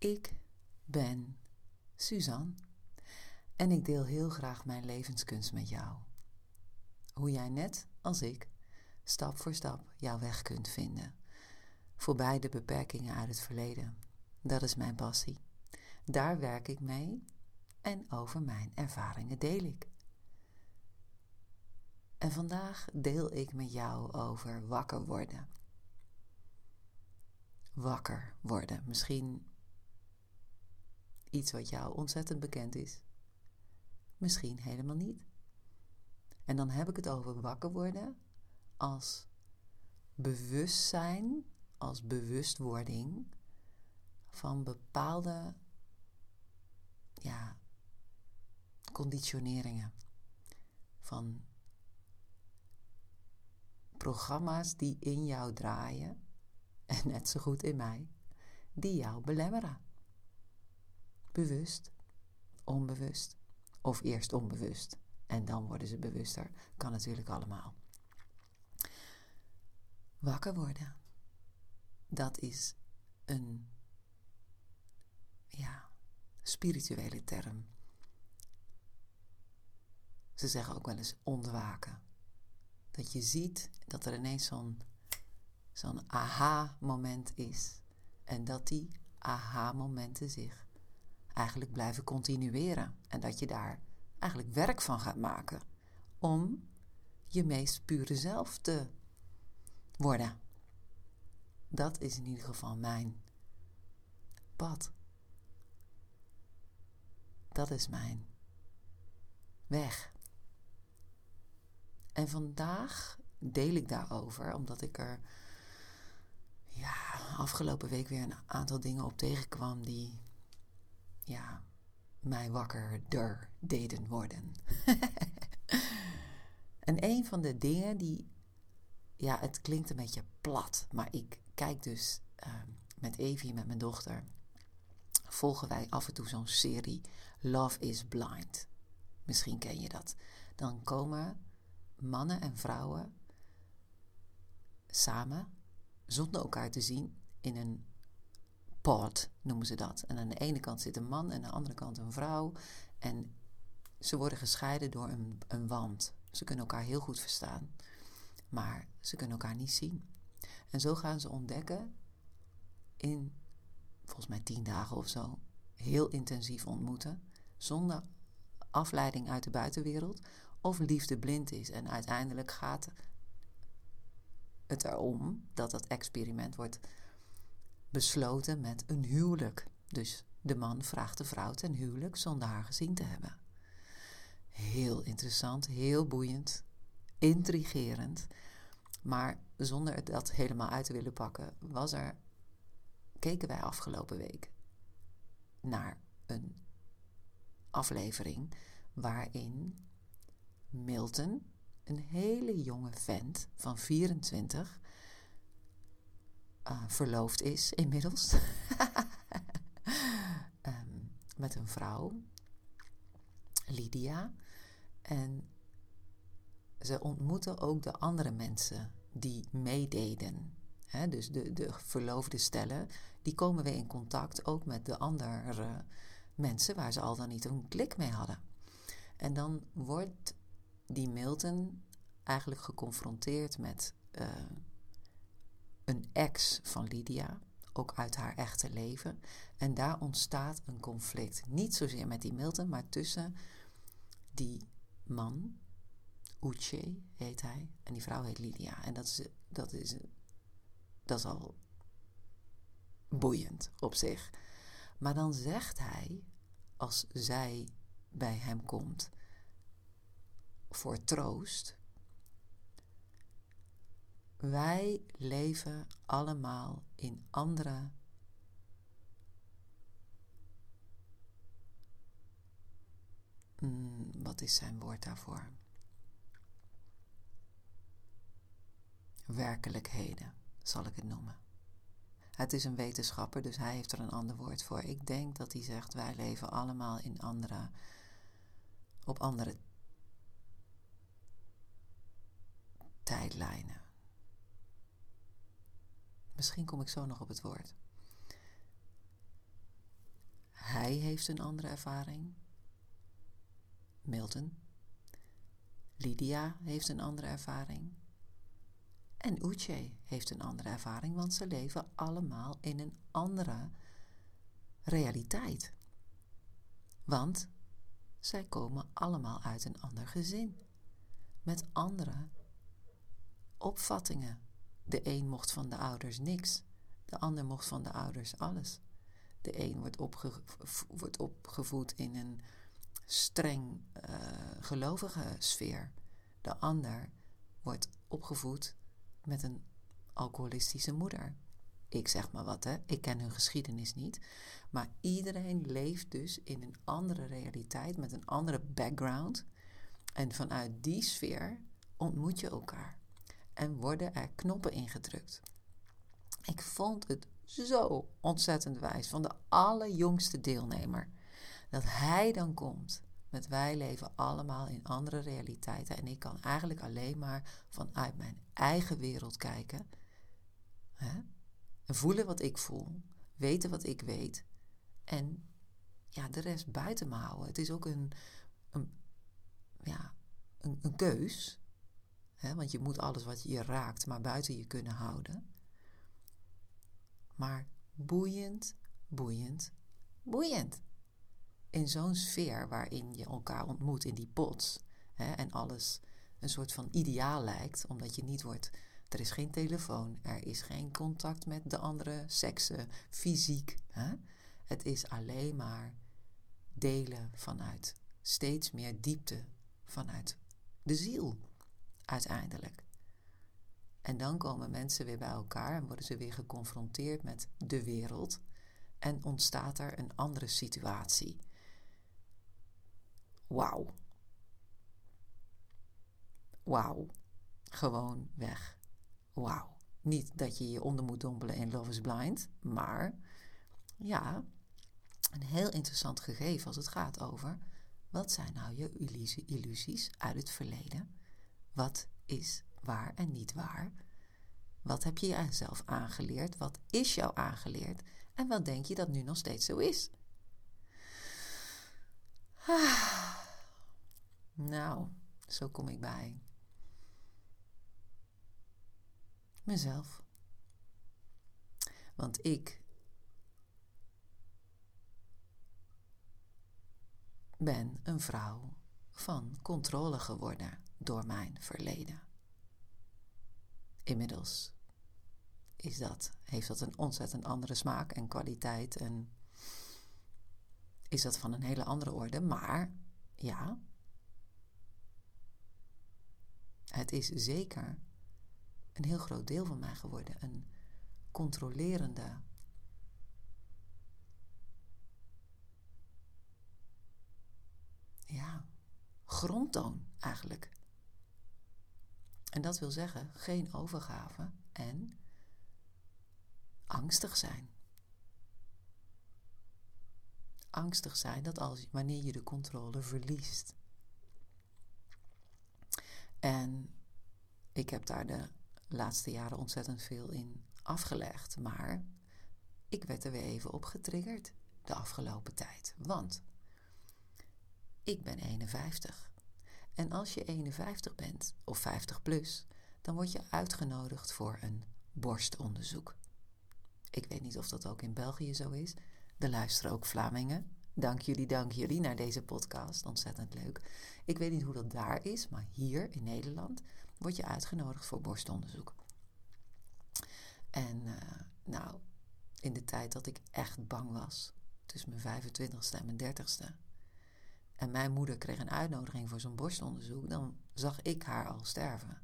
Ik ben Suzanne en ik deel heel graag mijn levenskunst met jou. Hoe jij net als ik stap voor stap jouw weg kunt vinden. Voorbij de beperkingen uit het verleden. Dat is mijn passie. Daar werk ik mee en over mijn ervaringen deel ik. En vandaag deel ik met jou over wakker worden. Wakker worden. Misschien iets wat jou ontzettend bekend is. Misschien helemaal niet. En dan heb ik het over wakker worden als bewustzijn, als bewustwording van bepaalde ja, conditioneringen. Van programma's die in jou draaien, en net zo goed in mij, die jou belemmeren. Bewust, onbewust, of eerst onbewust en dan worden ze bewuster. Kan natuurlijk allemaal. Wakker worden, dat is een ja, spirituele term. Ze zeggen ook wel eens ontwaken. Dat je ziet dat er ineens zo'n zo'n aha-moment is. En dat die aha-momenten zich eigenlijk blijven continueren. En dat je daar eigenlijk werk van gaat maken om je meest pure zelf te worden. Dat is in ieder geval mijn pad. Dat is mijn weg. En vandaag deel ik daarover, omdat ik er ja, afgelopen week weer een aantal dingen op tegenkwam die ja, mij wakkerder deden worden. en een van de dingen die, ja, het klinkt een beetje plat, maar ik kijk dus uh, met Evie, met mijn dochter, volgen wij af en toe zo'n serie Love is Blind. Misschien ken je dat. Dan komen mannen en vrouwen samen, zonder elkaar te zien, in een pod noemen ze dat. En aan de ene kant zit een man en aan de andere kant een vrouw. En ze worden gescheiden door een, een wand. Ze kunnen elkaar heel goed verstaan, maar ze kunnen elkaar niet zien. En zo gaan ze ontdekken in volgens mij tien dagen of zo, heel intensief ontmoeten, zonder afleiding uit de buitenwereld, of liefde blind is. En uiteindelijk gaat het erom dat dat experiment wordt besloten met een huwelijk. Dus de man vraagt de vrouw ten huwelijk zonder haar gezien te hebben. Heel interessant, heel boeiend, intrigerend. Maar zonder dat helemaal uit te willen pakken, was er, keken wij afgelopen week naar een aflevering waarin Milton, een hele jonge vent van 24, uh, verloofd is inmiddels. um, met een vrouw, Lydia. En ze ontmoeten ook de andere mensen die meededen. Dus de, de verloofde stellen, die komen weer in contact ook met de andere mensen waar ze al dan niet een klik mee hadden. En dan wordt die Milton eigenlijk geconfronteerd met uh, een ex van Lydia, ook uit haar echte leven. En daar ontstaat een conflict. Niet zozeer met die Milton, maar tussen die man, Uche heet hij, en die vrouw heet Lydia. En dat is, dat is, dat is al boeiend op zich. Maar dan zegt hij, als zij bij hem komt voor troost, wij leven allemaal in andere mm, wat is zijn woord daarvoor? Werkelijkheden, zal ik het noemen. Het is een wetenschapper, dus hij heeft er een ander woord voor. Ik denk dat hij zegt: wij leven allemaal in andere, op andere tijdlijnen. Misschien kom ik zo nog op het woord. heeft een andere ervaring. Milton. Lydia heeft een andere ervaring. En Uche heeft een andere ervaring, want ze leven allemaal in een andere realiteit. Want zij komen allemaal uit een ander gezin, met andere opvattingen. De een mocht van de ouders niks, de ander mocht van de ouders alles. De een wordt, wordt opgevoed in een streng uh, gelovige sfeer. De ander wordt opgevoed met een alcoholistische moeder. Ik zeg maar wat, hè. Ik ken hun geschiedenis niet. Maar iedereen leeft dus in een andere realiteit met een andere background. En vanuit die sfeer ontmoet je elkaar. En worden er knoppen ingedrukt. Ik vond het zo ontzettend wijs van de allerjongste deelnemer. Dat hij dan komt met wij leven allemaal in andere realiteiten. En ik kan eigenlijk alleen maar vanuit mijn eigen wereld kijken. Hè? En voelen wat ik voel. Weten wat ik weet. En ja, de rest buiten me houden. Het is ook een, een ja, een, een keus. Want je moet alles wat je raakt maar buiten je kunnen houden. Maar boeiend, boeiend, boeiend. In zo'n sfeer waarin je elkaar ontmoet in die pots. Hè, en alles een soort van ideaal lijkt, omdat je niet wordt. Er is geen telefoon, er is geen contact met de andere seksen, fysiek. Het is alleen maar delen vanuit steeds meer diepte, vanuit de ziel, uiteindelijk. En dan komen mensen weer bij elkaar en worden ze weer geconfronteerd met de wereld en ontstaat er een andere situatie. Wauw. Wauw. Gewoon weg. Wauw. Niet dat je je onder moet dompelen in Love is Blind, maar ja, een heel interessant gegeven als het gaat over wat zijn nou je illusies uit het verleden? Wat is waar en niet waar? Wat heb je jezelf aangeleerd? Wat is jou aangeleerd? En wat denk je dat nu nog steeds zo is? Nou, zo kom ik bij mezelf. Want ik ben een vrouw van controle geworden door mijn verleden. Inmiddels is dat, heeft dat een ontzettend andere smaak en kwaliteit en is dat van een hele andere orde. Maar ja, het is zeker een heel groot deel van mij geworden. Een controlerende. Ja, grondtoon eigenlijk. En dat wil zeggen geen overgave en angstig zijn. Angstig zijn dat als, wanneer je de controle verliest. En ik heb daar de laatste jaren ontzettend veel in afgelegd. Maar ik werd er weer even op getriggerd de afgelopen tijd. Want ik ben 51. En als je 51 bent, of 50 plus, dan word je uitgenodigd voor een borstonderzoek. Ik weet niet of dat ook in België zo is. Er luisteren ook Vlamingen. Dank jullie, dank jullie naar deze podcast. Ontzettend leuk. Ik weet niet hoe dat daar is, maar hier in Nederland word je uitgenodigd voor borstonderzoek. En uh, nou, in de tijd dat ik echt bang was, tussen mijn 25ste en mijn 30ste, en mijn moeder kreeg een uitnodiging voor zo'n borstonderzoek, dan zag ik haar al sterven.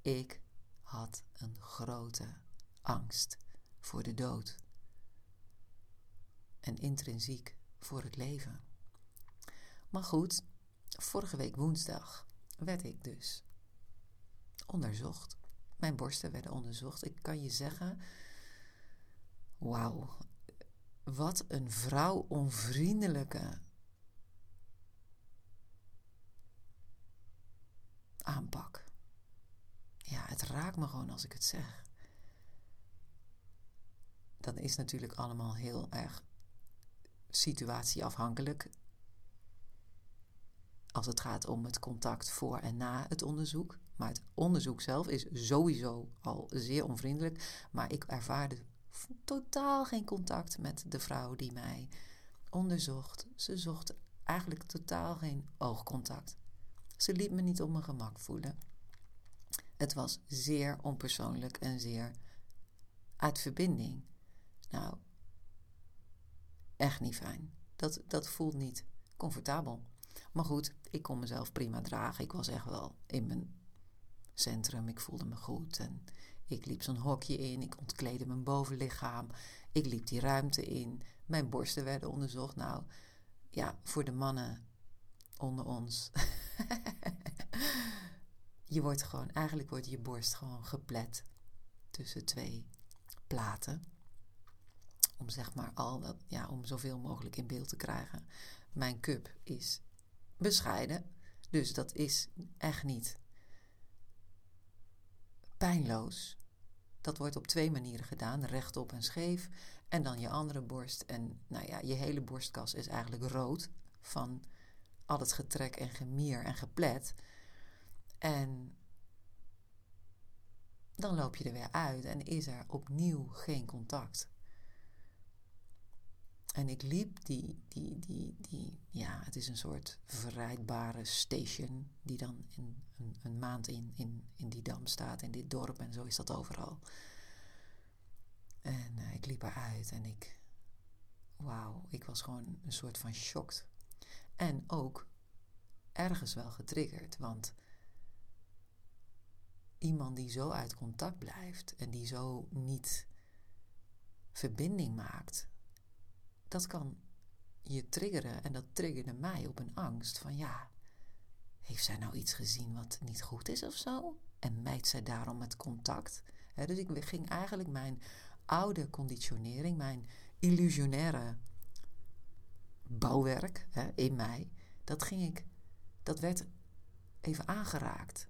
Ik had een grote angst voor de dood. En intrinsiek voor het leven. Maar goed, vorige week woensdag werd ik dus onderzocht. Mijn borsten werden onderzocht. Ik kan je zeggen, wauw, wat een vrouw onvriendelijke aanpak. Ja, het raakt me gewoon als ik het zeg. Dan is natuurlijk allemaal heel erg situatieafhankelijk als het gaat om het contact voor en na het onderzoek. Maar het onderzoek zelf is sowieso al zeer onvriendelijk. Maar ik ervaarde totaal geen contact met de vrouw die mij onderzocht. Ze zocht eigenlijk totaal geen oogcontact. Ze liet me niet op mijn gemak voelen. Het was zeer onpersoonlijk en zeer uit verbinding. Nou, echt niet fijn. Dat, dat voelt niet comfortabel. Maar goed, ik kon mezelf prima dragen. Ik was echt wel in mijn centrum. Ik voelde me goed. En ik liep zo'n hokje in. Ik ontkleedde mijn bovenlichaam. Ik liep die ruimte in. Mijn borsten werden onderzocht. Nou, ja, voor de mannen onder ons. je wordt gewoon, eigenlijk wordt je borst gewoon geplet tussen twee platen. Om zeg maar al dat, ja, om zoveel mogelijk in beeld te krijgen. Mijn cup is bescheiden, dus dat is echt niet pijnloos. Dat wordt op twee manieren gedaan, rechtop en scheef. En dan je andere borst. En nou ja, je hele borstkas is eigenlijk rood van al het getrek en gemier en geplet. En dan loop je er weer uit en is er opnieuw geen contact. En ik liep die, die, die, die, ja, het is een soort verrijdbare station die dan een, een maand in, in, in die dam staat, in dit dorp en zo is dat overal. En uh, ik liep eruit en ik, wauw, ik was gewoon een soort van shocked. En ook ergens wel getriggerd, want iemand die zo uit contact blijft en die zo niet verbinding maakt, dat kan je triggeren en dat triggerde mij op een angst van ja, heeft zij nou iets gezien wat niet goed is of zo? En mijt zij daarom het contact? dus ik ging eigenlijk mijn oude conditionering, mijn illusionaire bouwwerk in mij, dat ging ik, dat werd even aangeraakt.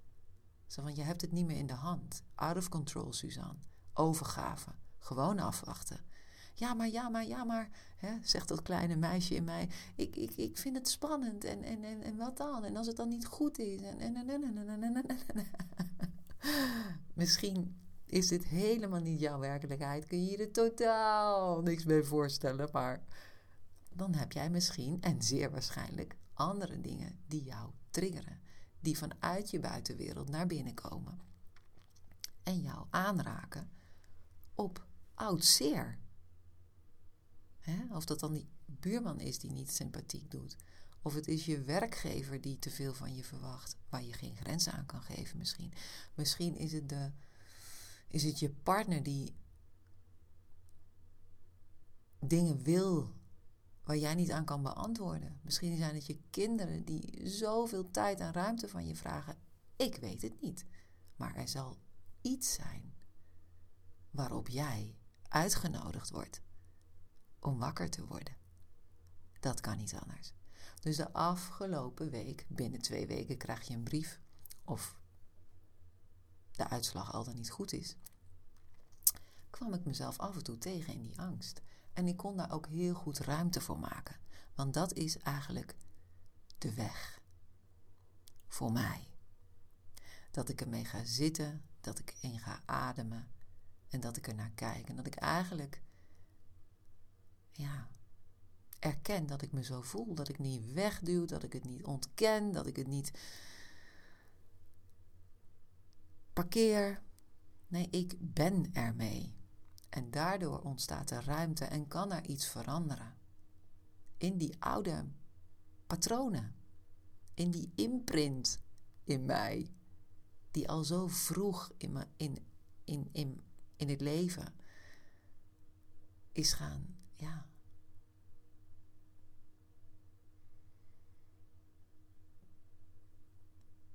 Zo van, je hebt het niet meer in de hand. Out of control, Suzanne. Overgave. Gewoon afwachten. Ja, maar, ja, maar, ja, maar, hè, zegt dat kleine meisje in mij. Ik, ik, ik vind het spannend en, en, en, en wat dan? En als het dan niet goed is? En, en, en, en, en, en, en. Misschien is dit helemaal niet jouw werkelijkheid. Kun je je er totaal niks mee voorstellen. Maar dan heb jij misschien, en zeer waarschijnlijk, andere dingen die jou triggeren. Die vanuit je buitenwereld naar binnen komen. En jou aanraken op oud zeer. Of dat dan die buurman is die niet sympathiek doet. Of het is je werkgever die te veel van je verwacht, waar je geen grenzen aan kan geven misschien. Misschien is het, de, is het je partner die dingen wil waar jij niet aan kan beantwoorden. Misschien zijn het je kinderen die zoveel tijd en ruimte van je vragen. Ik weet het niet. Maar er zal iets zijn waarop jij uitgenodigd wordt om wakker te worden. Dat kan niet anders. Dus de afgelopen week, binnen twee weken, krijg je een brief of de uitslag al dan niet goed is. Kwam ik mezelf af en toe tegen in die angst. En ik kon daar ook heel goed ruimte voor maken. Want dat is eigenlijk de weg. Voor mij. Dat ik ermee ga zitten, dat ik in ga ademen en dat ik er naar kijk. En dat ik eigenlijk ja, erken dat ik me zo voel. Dat ik niet wegduw, dat ik het niet ontken, dat ik het niet parkeer. Nee, ik ben ermee. En daardoor ontstaat er ruimte en kan er iets veranderen. In die oude patronen. In die imprint in mij. Die al zo vroeg in, in, in, in, in het leven is gaan ja.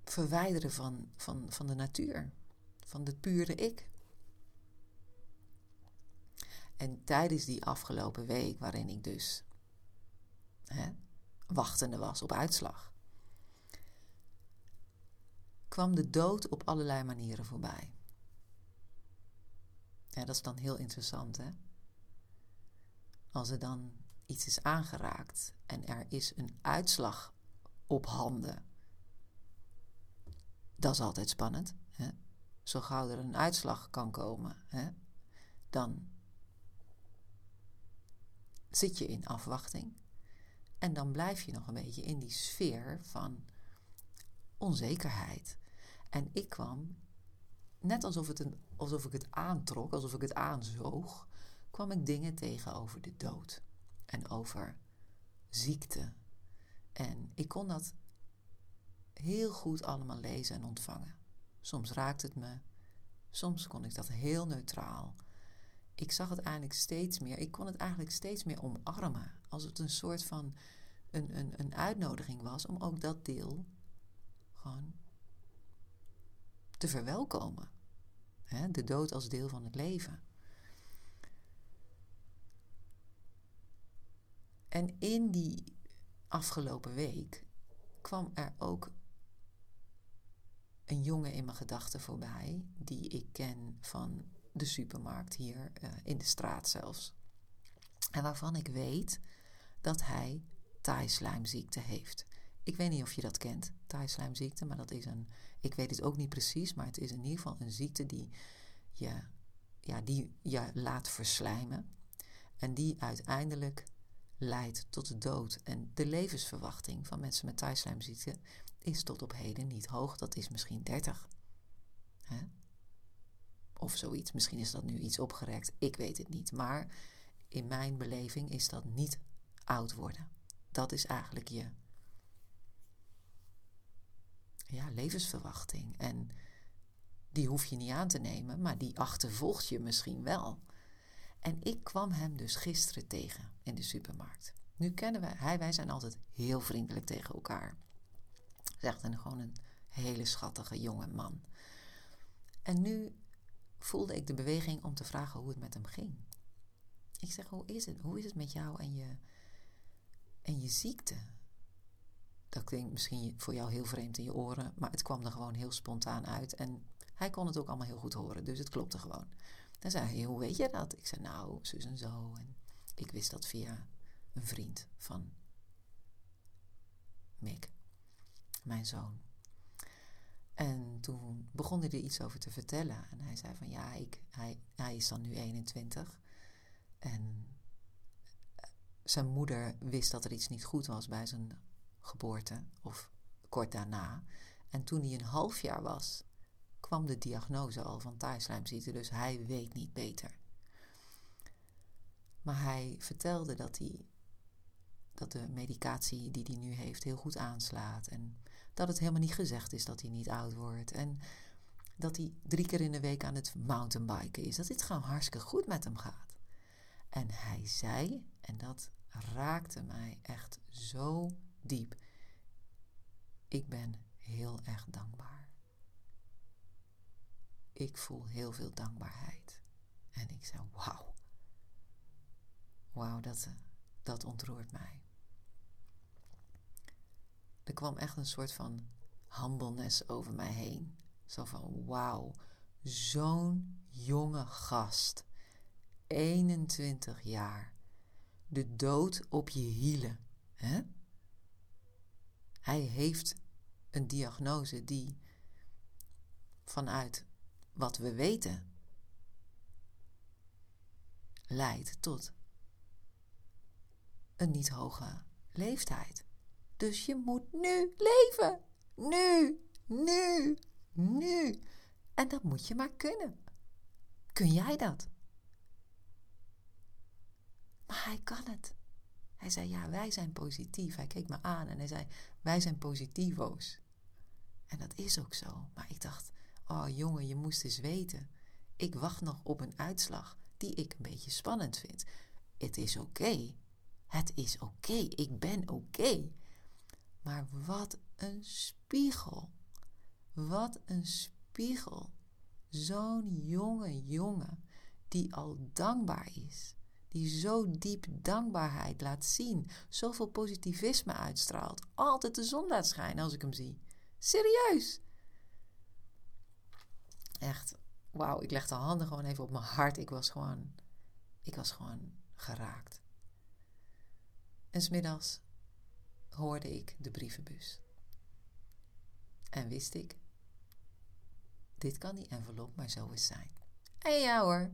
Verwijderen van, van, van de natuur, van het pure ik. En tijdens die afgelopen week, waarin ik dus hè, wachtende was op uitslag, kwam de dood op allerlei manieren voorbij. Ja, dat is dan heel interessant, hè? Als er dan iets is aangeraakt en er is een uitslag op handen. Dat is altijd spannend. Hè? Zo gauw er een uitslag kan komen, hè? dan zit je in afwachting. En dan blijf je nog een beetje in die sfeer van onzekerheid. En ik kwam, net alsof, het een, alsof ik het aantrok, alsof ik het aanzoog, kwam ik dingen tegen over de dood en over ziekte. En ik kon dat heel goed allemaal lezen en ontvangen. Soms raakte het me, soms kon ik dat heel neutraal. Ik zag het eigenlijk steeds meer, ik kon het eigenlijk steeds meer omarmen. Als het een soort van een, een, een uitnodiging was om ook dat deel gewoon te verwelkomen. de dood als deel van het leven. En in die afgelopen week kwam er ook een jongen in mijn gedachten voorbij, die ik ken van de supermarkt hier uh, in de straat zelfs. En waarvan ik weet dat hij taaislijmziekte heeft. Ik weet niet of je dat kent, taaislijmziekte, maar dat is een. Ik weet het ook niet precies, maar het is in ieder geval een ziekte die je, ja, die je laat verslijmen. En die uiteindelijk leidt tot de dood. En de levensverwachting van mensen met taaislijmziekte is tot op heden niet hoog. Dat is misschien 30. Hè? Of zoiets. Misschien is dat nu iets opgerekt. Ik weet het niet. Maar in mijn beleving is dat niet oud worden. Dat is eigenlijk je ja, levensverwachting. En die hoef je niet aan te nemen, maar die achtervolgt je misschien wel. En ik kwam hem dus gisteren tegen in de supermarkt. Nu kennen we, hij, wij zijn altijd heel vriendelijk tegen elkaar. Zegt een gewoon een hele schattige jonge man. En nu voelde ik de beweging om te vragen hoe het met hem ging. Ik zeg, hoe is het? Hoe is het met jou en je, en je ziekte? Dat klinkt misschien voor jou heel vreemd in je oren, maar het kwam er gewoon heel spontaan uit. En hij kon het ook allemaal heel goed horen, dus het klopte gewoon. Dan zei hij, hoe weet je dat? Ik zei, nou, zus en zo. En ik wist dat via een vriend van Mick, mijn zoon. En toen begon hij er iets over te vertellen. En hij zei van ja, ik, hij, hij is dan nu 21. En eh, zijn moeder wist dat er iets niet goed was bij zijn geboorte, of kort daarna. En toen hij een half jaar was, kwam de diagnose al van taaislijmziekte, dus hij weet niet beter. Maar hij vertelde dat, hij, dat de medicatie die hij nu heeft heel goed aanslaat. En dat het helemaal niet gezegd is dat hij niet oud wordt. En dat hij drie keer in de week aan het mountainbiken is. Dat dit gewoon hartstikke goed met hem gaat. En hij zei, en dat raakte mij echt zo diep. Ik ben heel erg dankbaar. Ik voel heel veel dankbaarheid. En ik zei, wauw. Wauw, dat, dat ontroert mij. Er kwam echt een soort van humbleness over mij heen. Zo van, wauw, zo'n jonge gast. 21 jaar. De dood op je hielen. Hè? Hij heeft een diagnose die vanuit wat we weten leidt tot een niet hoge leeftijd. Dus je moet nu leven. Nu, nu, nu. En dat moet je maar kunnen. Kun jij dat? Maar hij kan het. Hij zei, ja, wij zijn positief. Hij keek me aan en hij zei, wij zijn positivo's. En dat is ook zo. Maar ik dacht, oh jongen, je moest eens weten. Ik wacht nog op een uitslag die ik een beetje spannend vind. Het is oké. Het is oké. Ik ben oké. Maar wat een spiegel. Wat een spiegel. Zo'n jonge jongen die al dankbaar is die zo diep dankbaarheid laat zien, zoveel positivisme uitstraalt, altijd de zon laat schijnen als ik hem zie. Serieus. Echt, wauw, ik leg de handen gewoon even op mijn hart. Ik was gewoon, ik was gewoon geraakt. En smiddags hoorde ik de brievenbus. En wist ik, dit kan die envelop maar zo eens zijn. En ja hoor,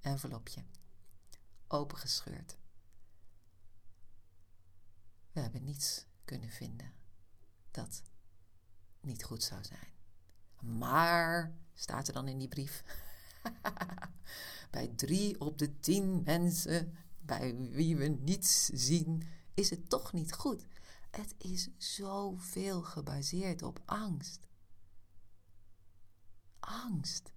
envelopje. Opengescheurd. We hebben niets kunnen vinden dat niet goed zou zijn. Maar, staat er dan in die brief, bij drie op de tien mensen bij wie we niets zien, is het toch niet goed. Het is zoveel gebaseerd op angst. Angst.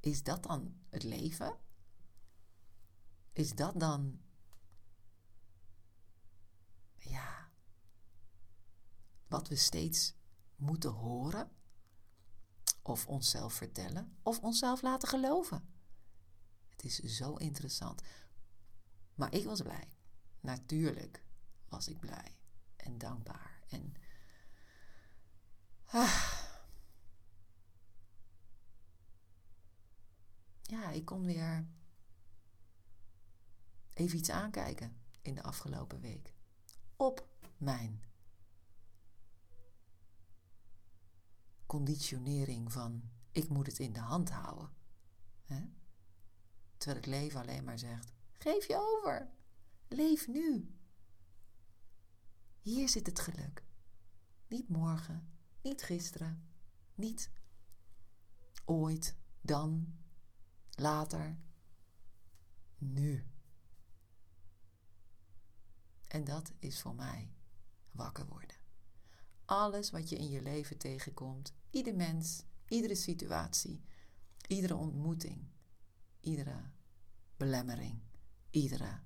Is dat dan het leven? Is dat dan. Ja. Wat we steeds moeten horen? Of onszelf vertellen? Of onszelf laten geloven? Het is zo interessant. Maar ik was blij. Natuurlijk was ik blij en dankbaar. En. Ah, ja, ik kon weer even iets aankijken in de afgelopen week. Op mijn conditionering van ik moet het in de hand houden. Terwijl het leven alleen maar zegt: geef je over. Leef nu. Hier zit het geluk. Niet morgen, niet gisteren, niet ooit, dan, later, nu. En dat is voor mij wakker worden. Alles wat je in je leven tegenkomt, ieder mens, iedere situatie, iedere ontmoeting, iedere belemmering, iedere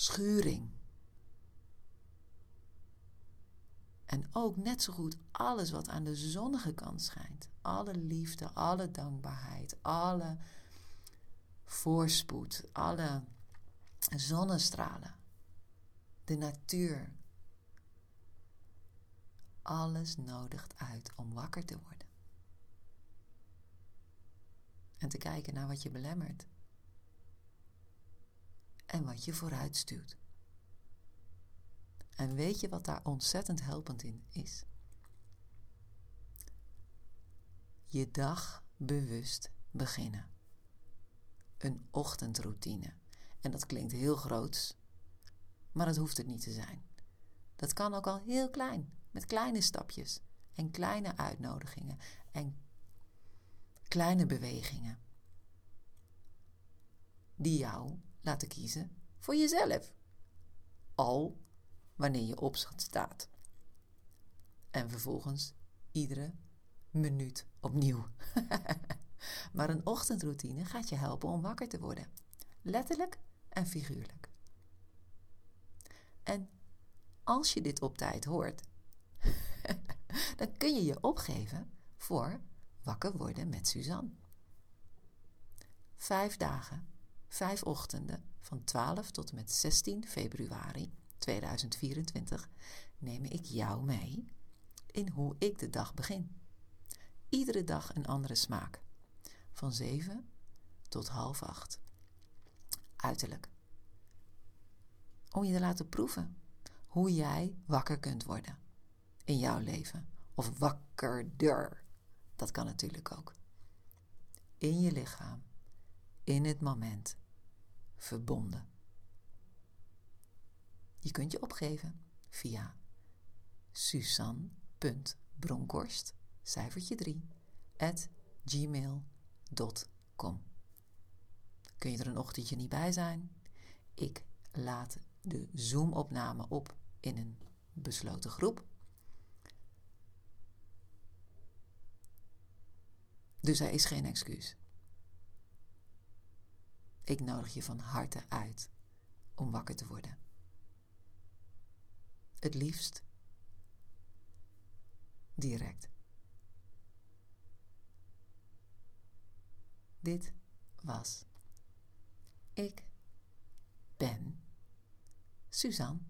schuring. En ook net zo goed alles wat aan de zonnige kant schijnt. Alle liefde, alle dankbaarheid, alle voorspoed, alle zonnestralen, de natuur. Alles nodigt uit om wakker te worden. En te kijken naar wat je belemmert en wat je vooruit stuurt. En weet je wat daar ontzettend helpend in is? Je dag bewust beginnen. Een ochtendroutine. En dat klinkt heel groots, maar dat hoeft het niet te zijn. Dat kan ook al heel klein, met kleine stapjes en kleine uitnodigingen en kleine bewegingen. Die jou laten kiezen voor jezelf. Al wanneer je opschat staat. En vervolgens iedere minuut opnieuw. maar een ochtendroutine gaat je helpen om wakker te worden. Letterlijk en figuurlijk. En als je dit op tijd hoort, dan kun je je opgeven voor wakker worden met Suzanne. Vijf dagen vijf ochtenden van 12 tot met 16 februari 2024 neem ik jou mee in hoe ik de dag begin. Iedere dag een andere smaak. Van 7 tot half 8. Uiterlijk. Om je te laten proeven hoe jij wakker kunt worden in jouw leven. Of wakkerder. Dat kan natuurlijk ook. In je lichaam in het moment verbonden. Je kunt je opgeven via susan.bronkhorst, cijfertje 3, at gmail.com. Kun je er een ochtendje niet bij zijn? Ik laat de Zoom-opname op in een besloten groep. Dus er is geen excuus. Ik nodig je van harte uit om wakker te worden. Het liefst direct. Dit was Ik ben Suzanne.